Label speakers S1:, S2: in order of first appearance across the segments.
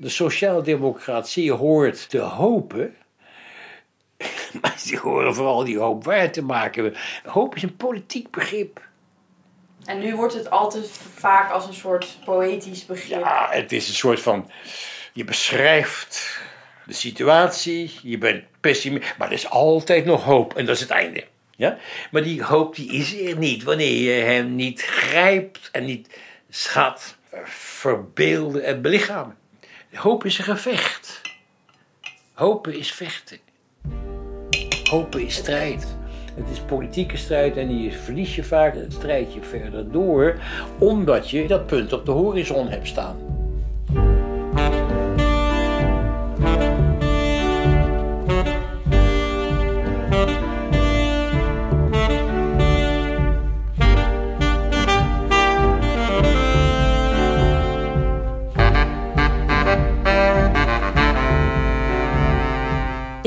S1: De sociaaldemocratie hoort te hopen. Maar die horen vooral die hoop waar te maken. Hoop is een politiek begrip.
S2: En nu wordt het altijd vaak als een soort poëtisch begrip.
S1: Ja, het is een soort van. Je beschrijft de situatie, je bent pessimist, maar er is altijd nog hoop en dat is het einde. Ja? Maar die hoop die is er niet wanneer je hem niet grijpt en niet schat, verbeelden en belichamen. Hoop is een gevecht. Hopen is vechten. Hopen is strijd. Het is politieke strijd en die verlies je vaak het strijdje verder door, omdat je dat punt op de horizon hebt staan.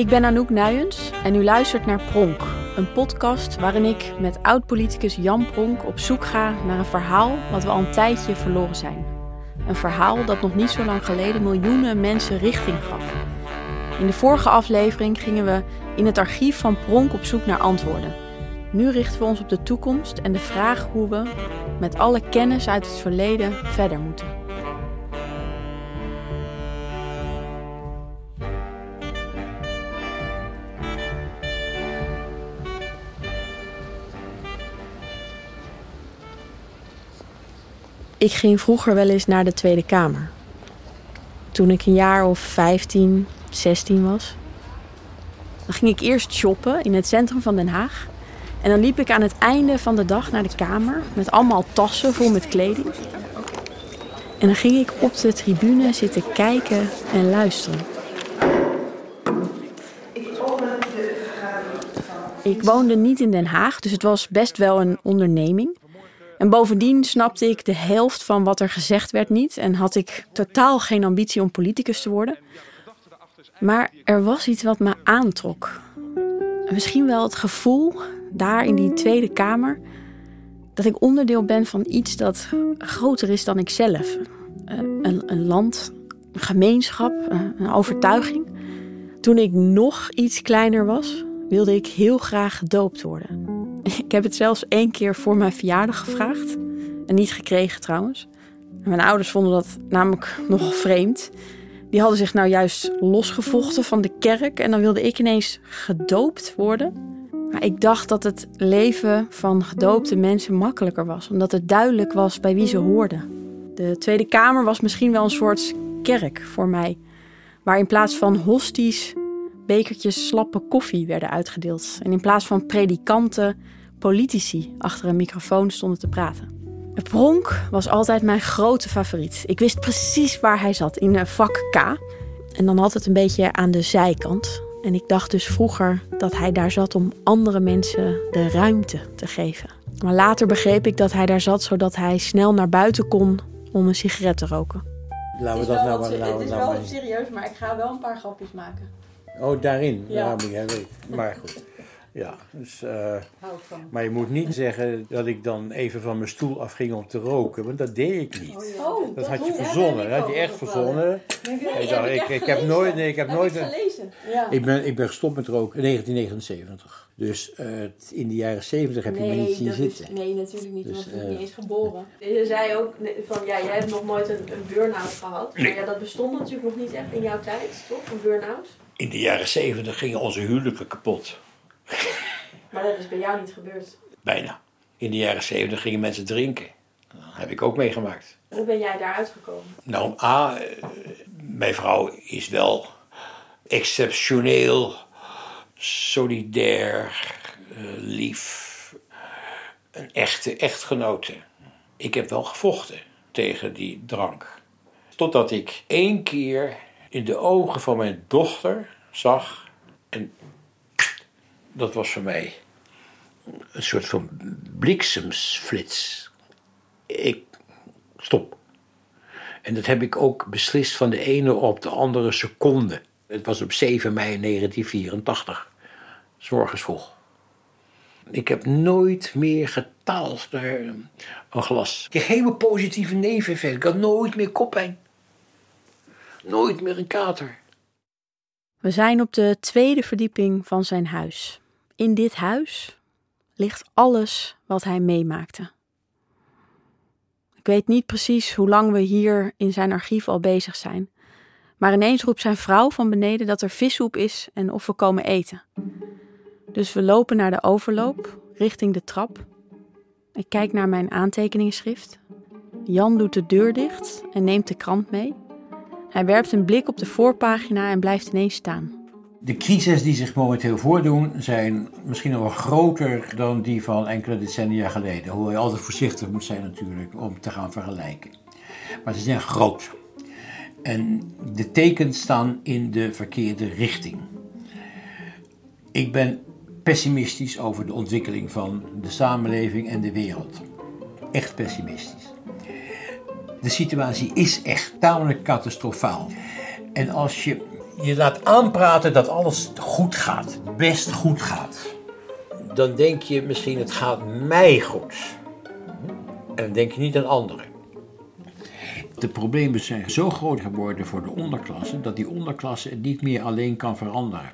S3: Ik ben Anouk Nuyens en u luistert naar Pronk, een podcast waarin ik met oud-politicus Jan Pronk op zoek ga naar een verhaal wat we al een tijdje verloren zijn. Een verhaal dat nog niet zo lang geleden miljoenen mensen richting gaf. In de vorige aflevering gingen we in het archief van Pronk op zoek naar antwoorden. Nu richten we ons op de toekomst en de vraag hoe we, met alle kennis uit het verleden, verder moeten. Ik ging vroeger wel eens naar de Tweede Kamer. Toen ik een jaar of 15, 16 was. Dan ging ik eerst shoppen in het centrum van Den Haag. En dan liep ik aan het einde van de dag naar de Kamer met allemaal tassen vol met kleding. En dan ging ik op de tribune zitten kijken en luisteren. Ik woonde niet in Den Haag, dus het was best wel een onderneming. En bovendien snapte ik de helft van wat er gezegd werd niet en had ik totaal geen ambitie om politicus te worden. Maar er was iets wat me aantrok. Misschien wel het gevoel daar in die Tweede Kamer dat ik onderdeel ben van iets dat groter is dan ikzelf. Een, een land, een gemeenschap, een overtuiging. Toen ik nog iets kleiner was, wilde ik heel graag gedoopt worden. Ik heb het zelfs één keer voor mijn verjaardag gevraagd. En niet gekregen trouwens. Mijn ouders vonden dat namelijk nogal vreemd. Die hadden zich nou juist losgevochten van de kerk. En dan wilde ik ineens gedoopt worden. Maar ik dacht dat het leven van gedoopte mensen makkelijker was. Omdat het duidelijk was bij wie ze hoorden. De Tweede Kamer was misschien wel een soort kerk voor mij. Waar in plaats van hosties bekertjes slappe koffie werden uitgedeeld. En in plaats van predikanten, politici achter een microfoon stonden te praten. Pronk was altijd mijn grote favoriet. Ik wist precies waar hij zat, in vak K. En dan altijd een beetje aan de zijkant. En ik dacht dus vroeger dat hij daar zat om andere mensen de ruimte te geven. Maar later begreep ik dat hij daar zat zodat hij snel naar buiten kon om een sigaret te roken.
S1: Laten we dat nou maar.
S2: Het is wel serieus, maar ik ga wel een paar grapjes maken.
S1: Oh, daarin?
S2: Ja.
S1: Ja, ja weet. Maar goed. Ja, dus, uh, maar je moet niet zeggen dat ik dan even van mijn stoel afging om te roken, want dat deed ik niet.
S2: Oh,
S1: dat had je verzonnen, dat had je echt verzonnen.
S2: Nee,
S1: ik, dacht, ik, ik heb nooit, nee, ik heb nooit.
S2: Een, gelezen. Ja.
S1: Ik, ben, ik ben gestopt met roken in 1979. Dus uh, in de jaren 70 heb je me niet zien
S2: dat
S1: zitten.
S2: Is, nee, natuurlijk niet.
S1: Dus,
S2: Dus, was
S1: uh,
S2: niet eens geboren. Je zei ook van ja, jij hebt nog nooit een, een burn-out gehad. Maar ja, dat bestond natuurlijk nog niet echt in jouw tijd, toch? Een burn-out.
S1: In de jaren 70 gingen onze huwelijken kapot.
S2: Maar dat is bij jou niet gebeurd.
S1: Bijna. In de jaren 70 gingen mensen drinken. Dat heb ik ook meegemaakt.
S2: Hoe ben jij daar uitgekomen?
S1: Nou, A, mijn vrouw is wel exceptioneel, solidair, uh, lief. Een echte echtgenote. Ik heb wel gevochten tegen die drank. Totdat ik één keer in de ogen van mijn dochter zag. En dat was voor mij een soort van bliksemsflits. Ik stop. En dat heb ik ook beslist van de ene op de andere seconde. Het was op 7 mei 1984, s morgens vroeg. Ik heb nooit meer getaald naar een glas. Ik geen positieve neveneffect. Ik had nooit meer koppijn. Nooit meer een kater.
S3: We zijn op de tweede verdieping van zijn huis. In dit huis ligt alles wat hij meemaakte. Ik weet niet precies hoe lang we hier in zijn archief al bezig zijn. Maar ineens roept zijn vrouw van beneden dat er vissoep is en of we komen eten. Dus we lopen naar de overloop, richting de trap. Ik kijk naar mijn aantekeningsschrift. Jan doet de deur dicht en neemt de krant mee. Hij werpt een blik op de voorpagina en blijft ineens staan.
S1: De crises die zich momenteel voordoen zijn misschien nog wel groter dan die van enkele decennia geleden. Hoewel je altijd voorzichtig moet zijn natuurlijk om te gaan vergelijken. Maar ze zijn groot. En de tekens staan in de verkeerde richting. Ik ben pessimistisch over de ontwikkeling van de samenleving en de wereld. Echt pessimistisch. De situatie is echt tamelijk catastrofaal. En als je je laat aanpraten dat alles goed gaat, best goed gaat, dan denk je misschien het gaat mij goed. En denk je niet aan anderen. De problemen zijn zo groot geworden voor de onderklasse dat die onderklasse het niet meer alleen kan veranderen.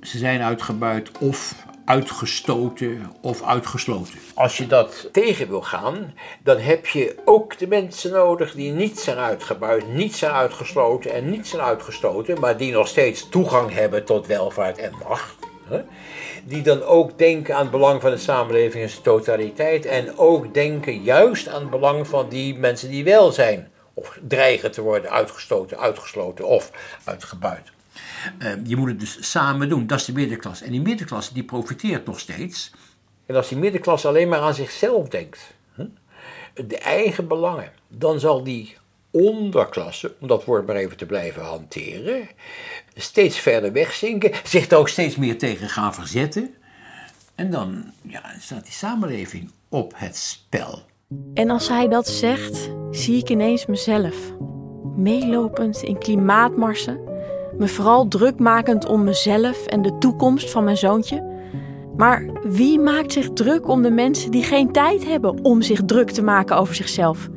S1: Ze zijn uitgebuit of uitgestoten of uitgesloten. Als je dat tegen wil gaan, dan heb je ook de mensen nodig die niet zijn uitgebuit, niet zijn uitgesloten en niet zijn uitgestoten, maar die nog steeds toegang hebben tot welvaart en macht. Die dan ook denken aan het belang van de samenleving in zijn totaliteit en ook denken juist aan het belang van die mensen die wel zijn of dreigen te worden uitgestoten, uitgesloten of uitgebuit. Uh, je moet het dus samen doen. Dat is de middenklasse. En die middenklasse die profiteert nog steeds. En als die middenklasse alleen maar aan zichzelf denkt, hè, de eigen belangen, dan zal die onderklasse, om dat woord maar even te blijven hanteren, steeds verder wegzinken, zich daar ook steeds meer tegen gaan verzetten. En dan ja, staat die samenleving op het spel.
S3: En als hij dat zegt, zie ik ineens mezelf. Meelopend in klimaatmarsen me vooral druk makend om mezelf en de toekomst van mijn zoontje. Maar wie maakt zich druk om de mensen die geen tijd hebben om zich druk te maken over zichzelf?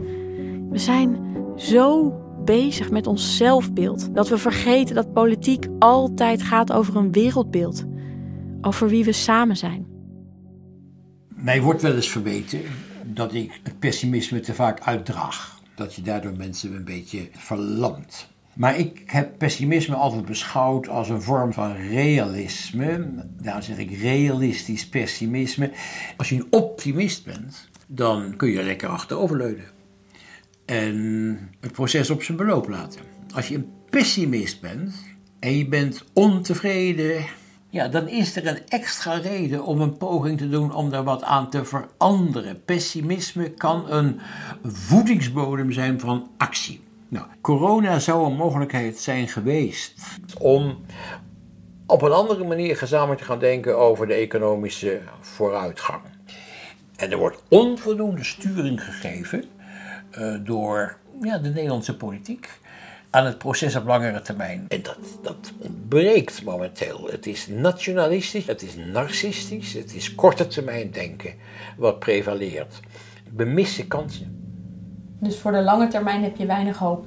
S3: We zijn zo bezig met ons zelfbeeld dat we vergeten dat politiek altijd gaat over een wereldbeeld, over wie we samen zijn.
S1: Mij wordt wel eens verweten dat ik het pessimisme te vaak uitdraag. Dat je daardoor mensen een beetje verlamt. Maar ik heb pessimisme altijd beschouwd als een vorm van realisme. Daarom zeg ik realistisch pessimisme. Als je een optimist bent, dan kun je lekker achteroverleunen. En het proces op zijn beloop laten. Als je een pessimist bent en je bent ontevreden, ja, dan is er een extra reden om een poging te doen om daar wat aan te veranderen. Pessimisme kan een voedingsbodem zijn van actie. Nou, corona zou een mogelijkheid zijn geweest om op een andere manier gezamenlijk te gaan denken over de economische vooruitgang. En er wordt onvoldoende sturing gegeven uh, door ja, de Nederlandse politiek aan het proces op langere termijn. En dat, dat ontbreekt momenteel. Het is nationalistisch, het is narcistisch, het is korte termijn denken wat prevaleert. We missen kansen.
S2: Dus voor de lange termijn heb je weinig hoop?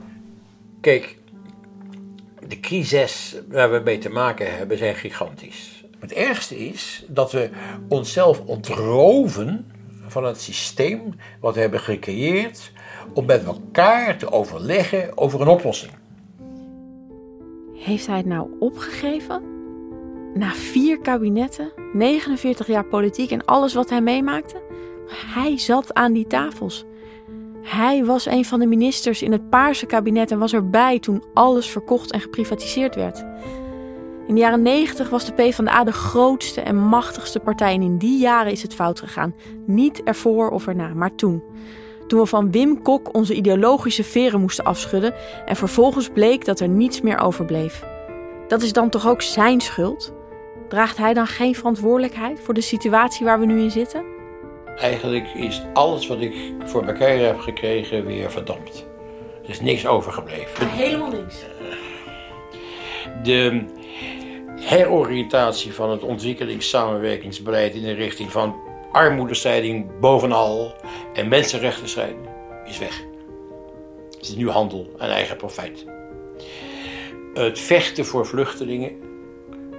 S1: Kijk, de crises waar we mee te maken hebben zijn gigantisch. Het ergste is dat we onszelf ontroven van het systeem wat we hebben gecreëerd om met elkaar te overleggen over een oplossing.
S3: Heeft hij het nou opgegeven? Na vier kabinetten, 49 jaar politiek en alles wat hij meemaakte? Hij zat aan die tafels. Hij was een van de ministers in het Paarse kabinet en was erbij toen alles verkocht en geprivatiseerd werd. In de jaren 90 was de PvdA de grootste en machtigste partij en in die jaren is het fout gegaan. Niet ervoor of erna, maar toen. Toen we van Wim Kok onze ideologische veren moesten afschudden en vervolgens bleek dat er niets meer overbleef. Dat is dan toch ook zijn schuld? Draagt hij dan geen verantwoordelijkheid voor de situatie waar we nu in zitten?
S1: Eigenlijk is alles wat ik voor elkaar heb gekregen weer verdampt. Er is niks overgebleven.
S2: Helemaal niks.
S1: De heroriëntatie van het ontwikkelingssamenwerkingsbeleid in de richting van armoedestrijding bovenal en mensenrechtenstrijding is weg. Het is nu handel en eigen profijt. Het vechten voor vluchtelingen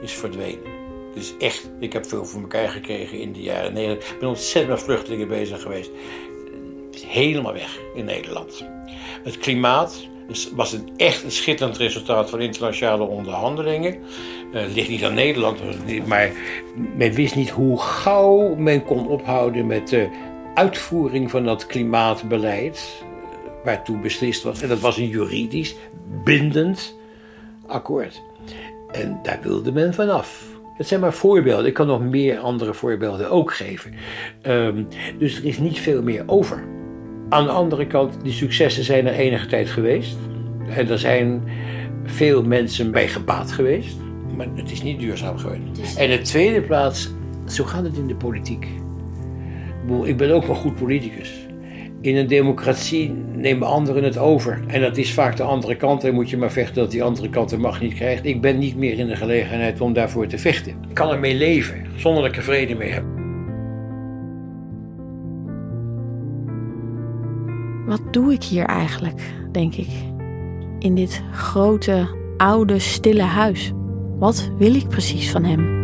S1: is verdwenen. Het is echt, ik heb veel voor elkaar gekregen in de jaren 90. Ik ben ontzettend met vluchtelingen bezig geweest. Het helemaal weg in Nederland. Het klimaat was een echt een schitterend resultaat van internationale onderhandelingen. Het uh, ligt niet aan Nederland, maar men wist niet hoe gauw men kon ophouden met de uitvoering van dat klimaatbeleid. Waartoe beslist was. En dat was een juridisch bindend akkoord. En daar wilde men vanaf. Het zijn maar voorbeelden. Ik kan nog meer andere voorbeelden ook geven. Um, dus er is niet veel meer over. Aan de andere kant, die successen zijn er enige tijd geweest. En er zijn veel mensen bij gebaat geweest. Maar het is niet duurzaam geworden. En in de tweede plaats, zo gaat het in de politiek. Ik ben ook wel goed politicus. In een democratie nemen anderen het over. En dat is vaak de andere kant. En moet je maar vechten dat die andere kant de macht niet krijgt. Ik ben niet meer in de gelegenheid om daarvoor te vechten. Ik kan ermee leven, zonder dat ik er vrede mee heb.
S3: Wat doe ik hier eigenlijk, denk ik? In dit grote, oude, stille huis. Wat wil ik precies van hem?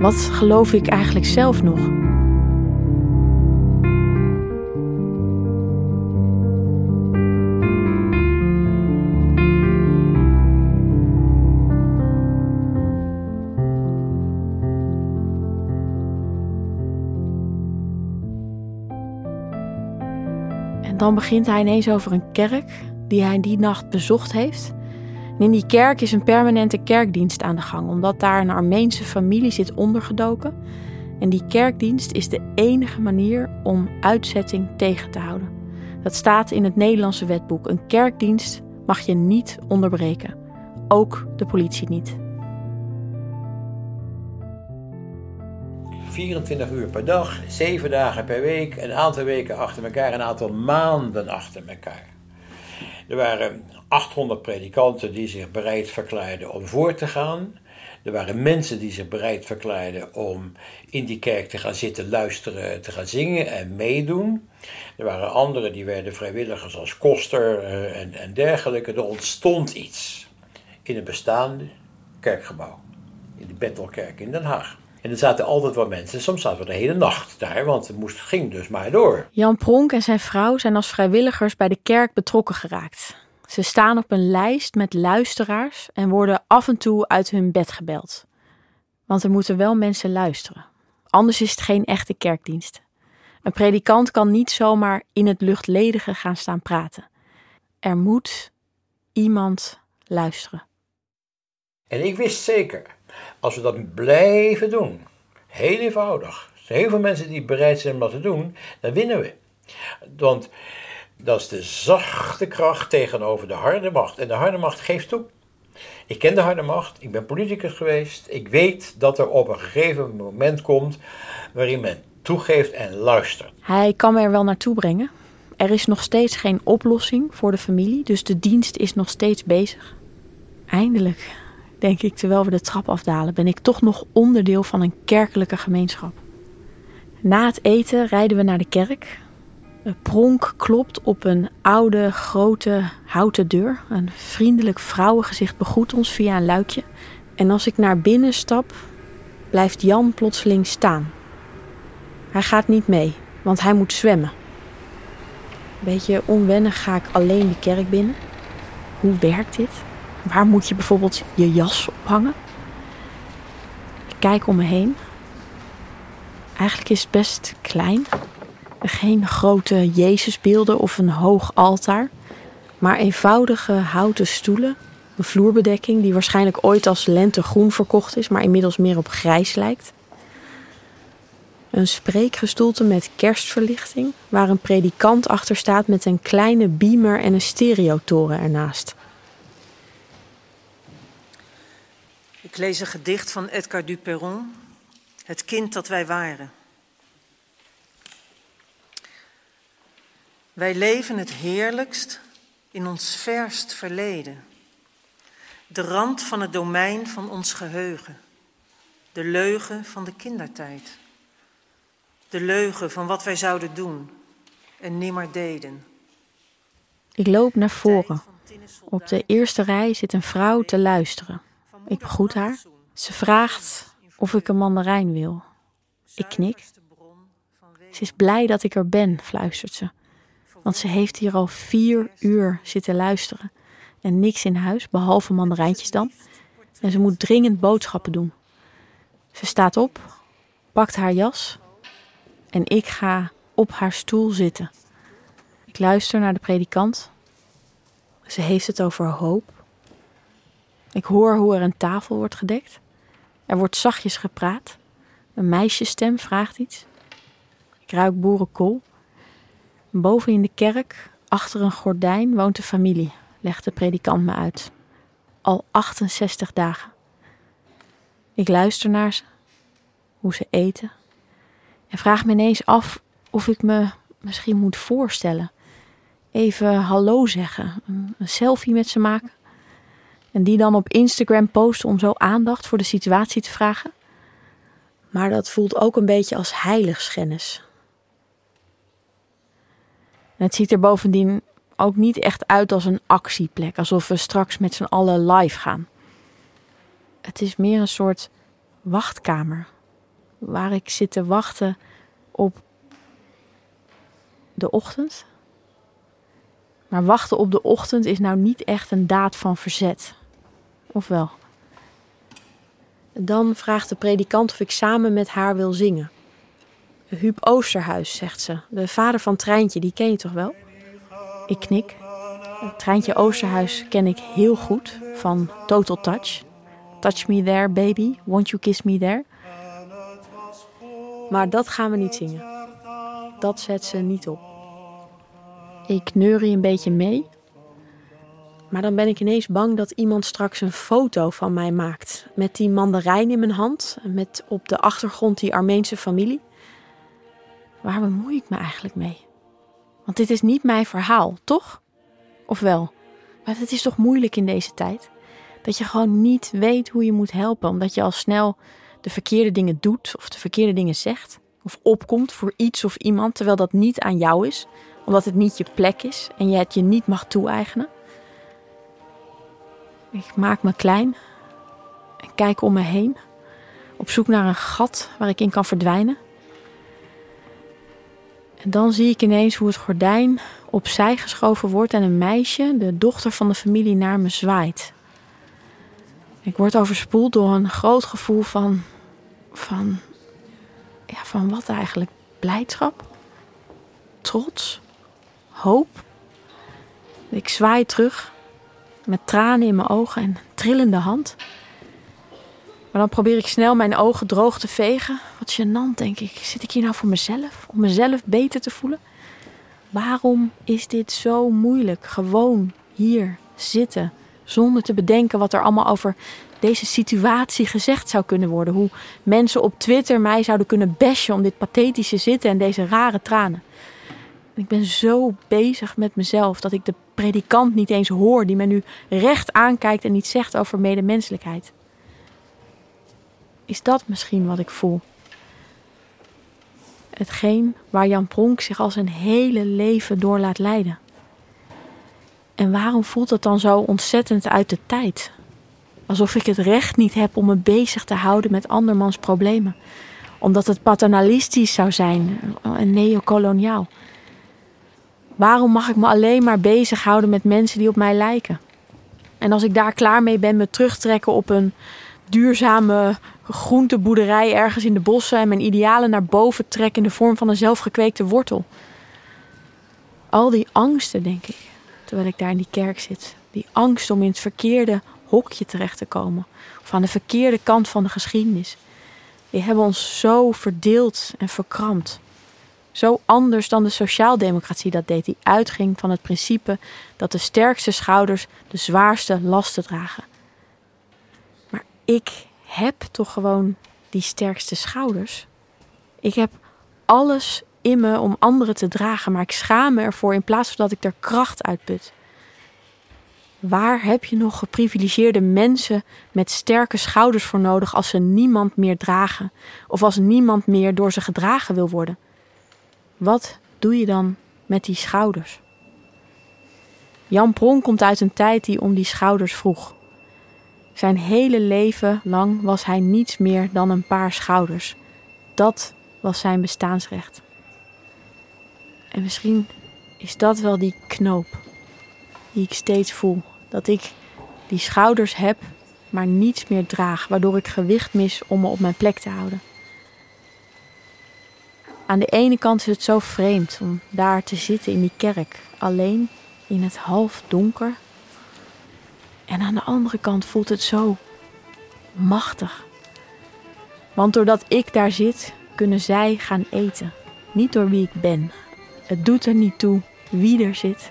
S3: Wat geloof ik eigenlijk zelf nog? Dan begint hij ineens over een kerk die hij die nacht bezocht heeft. In die kerk is een permanente kerkdienst aan de gang, omdat daar een Armeense familie zit ondergedoken. En die kerkdienst is de enige manier om uitzetting tegen te houden. Dat staat in het Nederlandse wetboek. Een kerkdienst mag je niet onderbreken. Ook de politie niet.
S1: 24 uur per dag, 7 dagen per week, een aantal weken achter elkaar, een aantal maanden achter elkaar. Er waren 800 predikanten die zich bereid verklaarden om voor te gaan. Er waren mensen die zich bereid verklaarden om in die kerk te gaan zitten, luisteren, te gaan zingen en meedoen. Er waren anderen die werden vrijwilligers als koster eh, en, en dergelijke. Er ontstond iets in het bestaande kerkgebouw, in de Bethelkerk in Den Haag. En er zaten altijd wat mensen. Soms zaten we de hele nacht daar, want het moest, ging dus maar door.
S3: Jan Pronk en zijn vrouw zijn als vrijwilligers bij de kerk betrokken geraakt. Ze staan op een lijst met luisteraars en worden af en toe uit hun bed gebeld. Want er moeten wel mensen luisteren. Anders is het geen echte kerkdienst. Een predikant kan niet zomaar in het luchtledige gaan staan praten. Er moet iemand luisteren.
S1: En ik wist zeker, als we dat blijven doen, heel eenvoudig, heel veel mensen die bereid zijn om dat te doen, dan winnen we. Want dat is de zachte kracht tegenover de harde macht. En de harde macht geeft toe. Ik ken de harde macht, ik ben politicus geweest. Ik weet dat er op een gegeven moment komt waarin men toegeeft en luistert.
S3: Hij kan me er wel naartoe brengen. Er is nog steeds geen oplossing voor de familie, dus de dienst is nog steeds bezig. Eindelijk, denk ik, terwijl we de trap afdalen, ben ik toch nog onderdeel van een kerkelijke gemeenschap. Na het eten rijden we naar de kerk. Een pronk klopt op een oude, grote houten deur. Een vriendelijk vrouwengezicht begroet ons via een luikje. En als ik naar binnen stap, blijft Jan plotseling staan. Hij gaat niet mee, want hij moet zwemmen. Een beetje onwennig ga ik alleen de kerk binnen. Hoe werkt dit? Waar moet je bijvoorbeeld je jas ophangen? Ik kijk om me heen. Eigenlijk is het best klein. Geen grote Jezusbeelden of een hoog altaar, maar eenvoudige houten stoelen, een vloerbedekking die waarschijnlijk ooit als lentegroen verkocht is, maar inmiddels meer op grijs lijkt. Een spreekgestoelte met kerstverlichting, waar een predikant achter staat met een kleine beamer en een stereotoren ernaast.
S4: Ik lees een gedicht van Edgar Duperron, Het kind dat wij waren. Wij leven het heerlijkst in ons verst verleden. De rand van het domein van ons geheugen. De leugen van de kindertijd. De leugen van wat wij zouden doen en nimmer deden.
S3: Ik loop naar voren, Op de eerste rij zit een vrouw te luisteren. Ik begroet haar. Ze vraagt of ik een mandarijn wil. Ik knik. Ze is blij dat ik er ben, fluistert ze. Want ze heeft hier al vier uur zitten luisteren. En niks in huis, behalve mandarijntjes dan. En ze moet dringend boodschappen doen. Ze staat op, pakt haar jas en ik ga op haar stoel zitten. Ik luister naar de predikant. Ze heeft het over hoop. Ik hoor hoe er een tafel wordt gedekt. Er wordt zachtjes gepraat. Een meisjesstem vraagt iets. Ik ruik boerenkool. Boven in de kerk, achter een gordijn, woont de familie, legt de predikant me uit. Al 68 dagen. Ik luister naar ze, hoe ze eten, en vraag me ineens af of ik me misschien moet voorstellen. Even hallo zeggen, een selfie met ze maken. En die dan op Instagram posten om zo aandacht voor de situatie te vragen. Maar dat voelt ook een beetje als heiligschennis. En het ziet er bovendien ook niet echt uit als een actieplek, alsof we straks met z'n allen live gaan. Het is meer een soort wachtkamer waar ik zit te wachten op de ochtend. Maar wachten op de ochtend is nou niet echt een daad van verzet. Of wel? Dan vraagt de predikant of ik samen met haar wil zingen. Huub Oosterhuis, zegt ze. De vader van Treintje, die ken je toch wel? Ik knik. Treintje Oosterhuis ken ik heel goed van Total Touch. Touch me there, baby. Won't you kiss me there? Maar dat gaan we niet zingen. Dat zet ze niet op. Ik neurie een beetje mee. Maar dan ben ik ineens bang dat iemand straks een foto van mij maakt. Met die mandarijn in mijn hand. Met op de achtergrond die Armeense familie. Waar bemoei ik me eigenlijk mee? Want dit is niet mijn verhaal, toch? Of wel? Maar het is toch moeilijk in deze tijd? Dat je gewoon niet weet hoe je moet helpen, omdat je al snel de verkeerde dingen doet of de verkeerde dingen zegt. Of opkomt voor iets of iemand terwijl dat niet aan jou is, omdat het niet je plek is en je het je niet mag toe-eigenen. Ik maak me klein en kijk om me heen, op zoek naar een gat waar ik in kan verdwijnen. En dan zie ik ineens hoe het gordijn opzij geschoven wordt en een meisje, de dochter van de familie, naar me zwaait. Ik word overspoeld door een groot gevoel van van, ja, van wat eigenlijk? Blijdschap? Trots? Hoop? Ik zwaai terug met tranen in mijn ogen en trillende hand. Maar dan probeer ik snel mijn ogen droog te vegen. Wat gênant, denk ik. Zit ik hier nou voor mezelf? Om mezelf beter te voelen? Waarom is dit zo moeilijk? Gewoon hier zitten. Zonder te bedenken wat er allemaal over deze situatie gezegd zou kunnen worden. Hoe mensen op Twitter mij zouden kunnen bashen om dit pathetische zitten en deze rare tranen. Ik ben zo bezig met mezelf dat ik de predikant niet eens hoor die me nu recht aankijkt en iets zegt over medemenselijkheid. Is dat misschien wat ik voel? Hetgeen waar Jan Pronk zich al zijn hele leven door laat leiden. En waarom voelt het dan zo ontzettend uit de tijd? Alsof ik het recht niet heb om me bezig te houden met andermans problemen. Omdat het paternalistisch zou zijn en neocoloniaal. Waarom mag ik me alleen maar bezighouden met mensen die op mij lijken? En als ik daar klaar mee ben, me terugtrekken op een duurzame groenteboerderij ergens in de bossen en mijn idealen naar boven trekken in de vorm van een zelfgekweekte wortel. Al die angsten, denk ik, terwijl ik daar in die kerk zit. Die angst om in het verkeerde hokje terecht te komen. Of aan de verkeerde kant van de geschiedenis. Die hebben ons zo verdeeld en verkrampt. Zo anders dan de sociaaldemocratie dat deed, die uitging van het principe dat de sterkste schouders de zwaarste lasten dragen. Maar ik heb toch gewoon die sterkste schouders. Ik heb alles in me om anderen te dragen, maar ik schaam me ervoor in plaats van dat ik er kracht uitput. Waar heb je nog geprivilegeerde mensen met sterke schouders voor nodig als ze niemand meer dragen of als niemand meer door ze gedragen wil worden? Wat doe je dan met die schouders? Jan Pronk komt uit een tijd die om die schouders vroeg. Zijn hele leven lang was hij niets meer dan een paar schouders. Dat was zijn bestaansrecht. En misschien is dat wel die knoop die ik steeds voel. Dat ik die schouders heb, maar niets meer draag, waardoor ik gewicht mis om me op mijn plek te houden. Aan de ene kant is het zo vreemd om daar te zitten in die kerk, alleen in het half donker. En aan de andere kant voelt het zo machtig. Want doordat ik daar zit, kunnen zij gaan eten. Niet door wie ik ben. Het doet er niet toe wie er zit.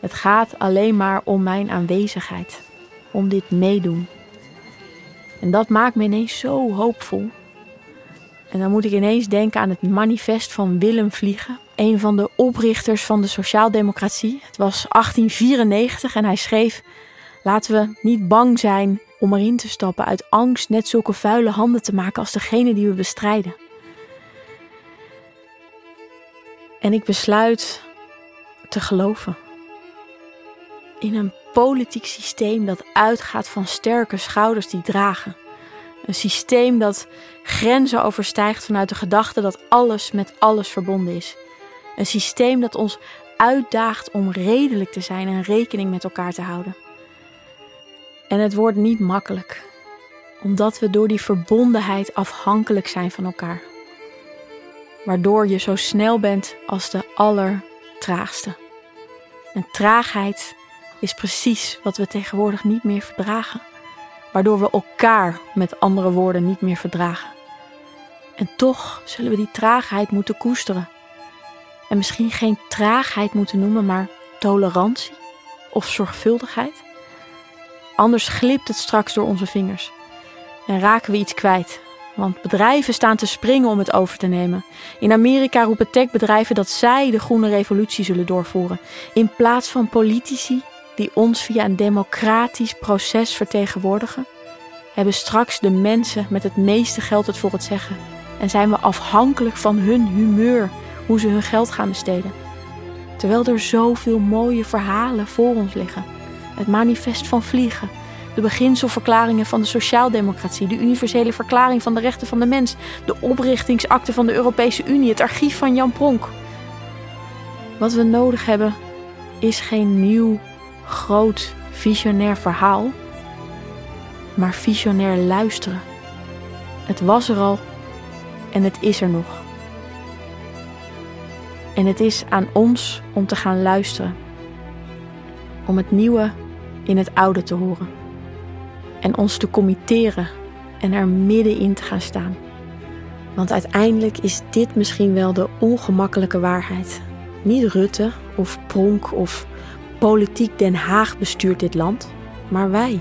S3: Het gaat alleen maar om mijn aanwezigheid, om dit meedoen. En dat maakt me ineens zo hoopvol. En dan moet ik ineens denken aan het manifest van Willem Vliegen, een van de oprichters van de sociaaldemocratie. Het was 1894 en hij schreef: Laten we niet bang zijn om erin te stappen uit angst net zulke vuile handen te maken als degene die we bestrijden. En ik besluit te geloven in een politiek systeem dat uitgaat van sterke schouders die dragen. Een systeem dat grenzen overstijgt vanuit de gedachte dat alles met alles verbonden is. Een systeem dat ons uitdaagt om redelijk te zijn en rekening met elkaar te houden. En het wordt niet makkelijk, omdat we door die verbondenheid afhankelijk zijn van elkaar. Waardoor je zo snel bent als de allertraagste. En traagheid is precies wat we tegenwoordig niet meer verdragen. Waardoor we elkaar met andere woorden niet meer verdragen. En toch zullen we die traagheid moeten koesteren. En misschien geen traagheid moeten noemen, maar tolerantie of zorgvuldigheid. Anders glipt het straks door onze vingers en raken we iets kwijt. Want bedrijven staan te springen om het over te nemen. In Amerika roepen techbedrijven dat zij de groene revolutie zullen doorvoeren. In plaats van politici die ons via een democratisch proces vertegenwoordigen, hebben straks de mensen met het meeste geld het voor het zeggen. En zijn we afhankelijk van hun humeur, hoe ze hun geld gaan besteden. Terwijl er zoveel mooie verhalen voor ons liggen. Het manifest van vliegen, de beginselverklaringen van de sociaaldemocratie, de universele verklaring van de rechten van de mens, de oprichtingsakte van de Europese Unie, het archief van Jan Pronk. Wat we nodig hebben is geen nieuw groot visionair verhaal, maar visionair luisteren. Het was er al en het is er nog. En het is aan ons om te gaan luisteren, om het nieuwe in het oude te horen en ons te committeren en er middenin te gaan staan. Want uiteindelijk is dit misschien wel de ongemakkelijke waarheid. Niet Rutte of Pronk of Politiek Den Haag bestuurt dit land, maar wij.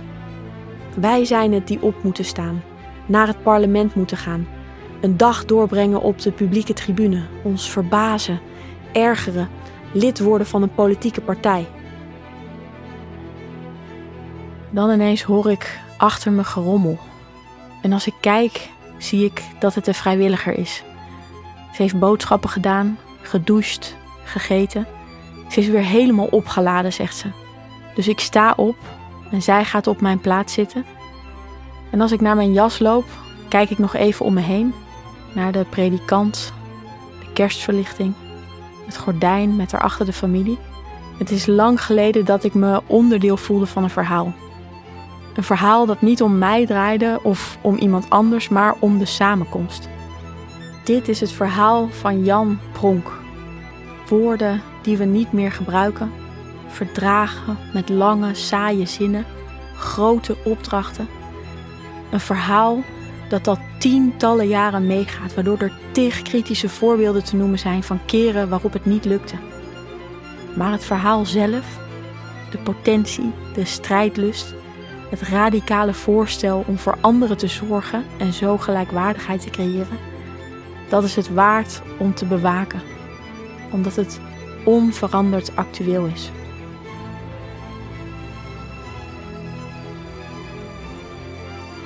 S3: Wij zijn het die op moeten staan, naar het parlement moeten gaan, een dag doorbrengen op de publieke tribune, ons verbazen, ergeren, lid worden van een politieke partij. Dan ineens hoor ik achter me gerommel. En als ik kijk, zie ik dat het een vrijwilliger is. Ze heeft boodschappen gedaan, gedoucht, gegeten. Ze is weer helemaal opgeladen, zegt ze. Dus ik sta op en zij gaat op mijn plaats zitten. En als ik naar mijn jas loop, kijk ik nog even om me heen. Naar de predikant, de kerstverlichting, het gordijn met erachter de familie. Het is lang geleden dat ik me onderdeel voelde van een verhaal. Een verhaal dat niet om mij draaide of om iemand anders, maar om de samenkomst. Dit is het verhaal van Jan Pronk. Woorden die we niet meer gebruiken, verdragen met lange, saaie zinnen, grote opdrachten. Een verhaal dat al tientallen jaren meegaat, waardoor er tig kritische voorbeelden te noemen zijn van keren waarop het niet lukte. Maar het verhaal zelf, de potentie, de strijdlust, het radicale voorstel om voor anderen te zorgen en zo gelijkwaardigheid te creëren, dat is het waard om te bewaken, omdat het onveranderd actueel is.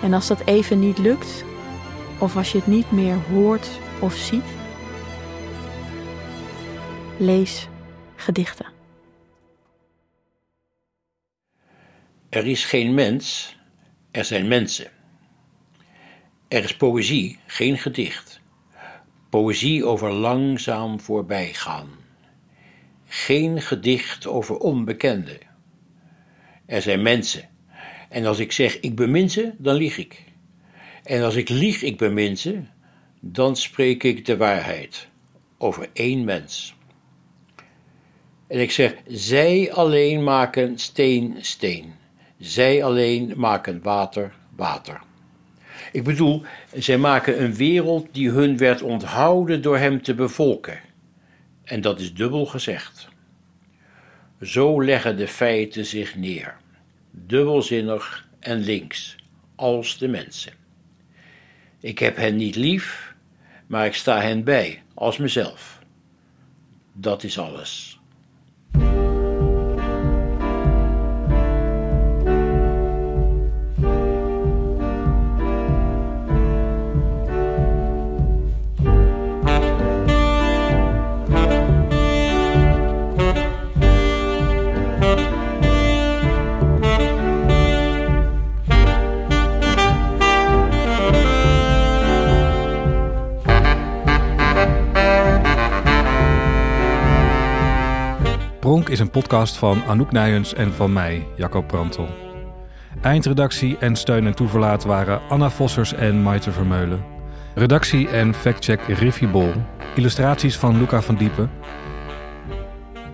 S3: En als dat even niet lukt, of als je het niet meer hoort of ziet, lees gedichten.
S1: Er is geen mens, er zijn mensen. Er is poëzie, geen gedicht. Poëzie over langzaam voorbijgaan. Geen gedicht over onbekenden. Er zijn mensen. En als ik zeg ik bemin ze, dan lieg ik. En als ik lieg ik bemin ze, dan spreek ik de waarheid over één mens. En ik zeg, zij alleen maken steen steen. Zij alleen maken water water. Ik bedoel, zij maken een wereld die hun werd onthouden door hem te bevolken. En dat is dubbel gezegd. Zo leggen de feiten zich neer, dubbelzinnig en links, als de mensen. Ik heb hen niet lief, maar ik sta hen bij, als mezelf. Dat is alles.
S5: Is een podcast van Anouk Nijens en van mij, Jacco Prantel. Eindredactie en steun en toeverlaat waren Anna Vossers en Maite Vermeulen. Redactie en factcheck Riffy Bol. Illustraties van Luca van Diepen.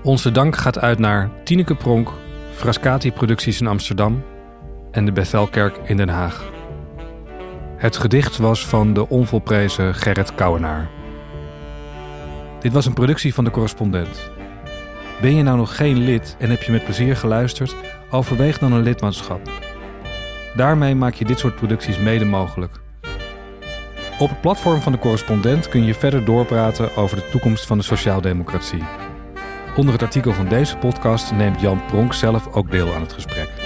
S5: Onze dank gaat uit naar Tineke Pronk, Frascati Producties in Amsterdam en de Bethelkerk in Den Haag. Het gedicht was van de onvolprezen Gerrit Kouwenaar. Dit was een productie van de correspondent. Ben je nou nog geen lid en heb je met plezier geluisterd? Overweeg dan een lidmaatschap. Daarmee maak je dit soort producties mede mogelijk. Op het platform van de correspondent kun je verder doorpraten over de toekomst van de sociaaldemocratie. Onder het artikel van deze podcast neemt Jan Pronk zelf ook deel aan het gesprek.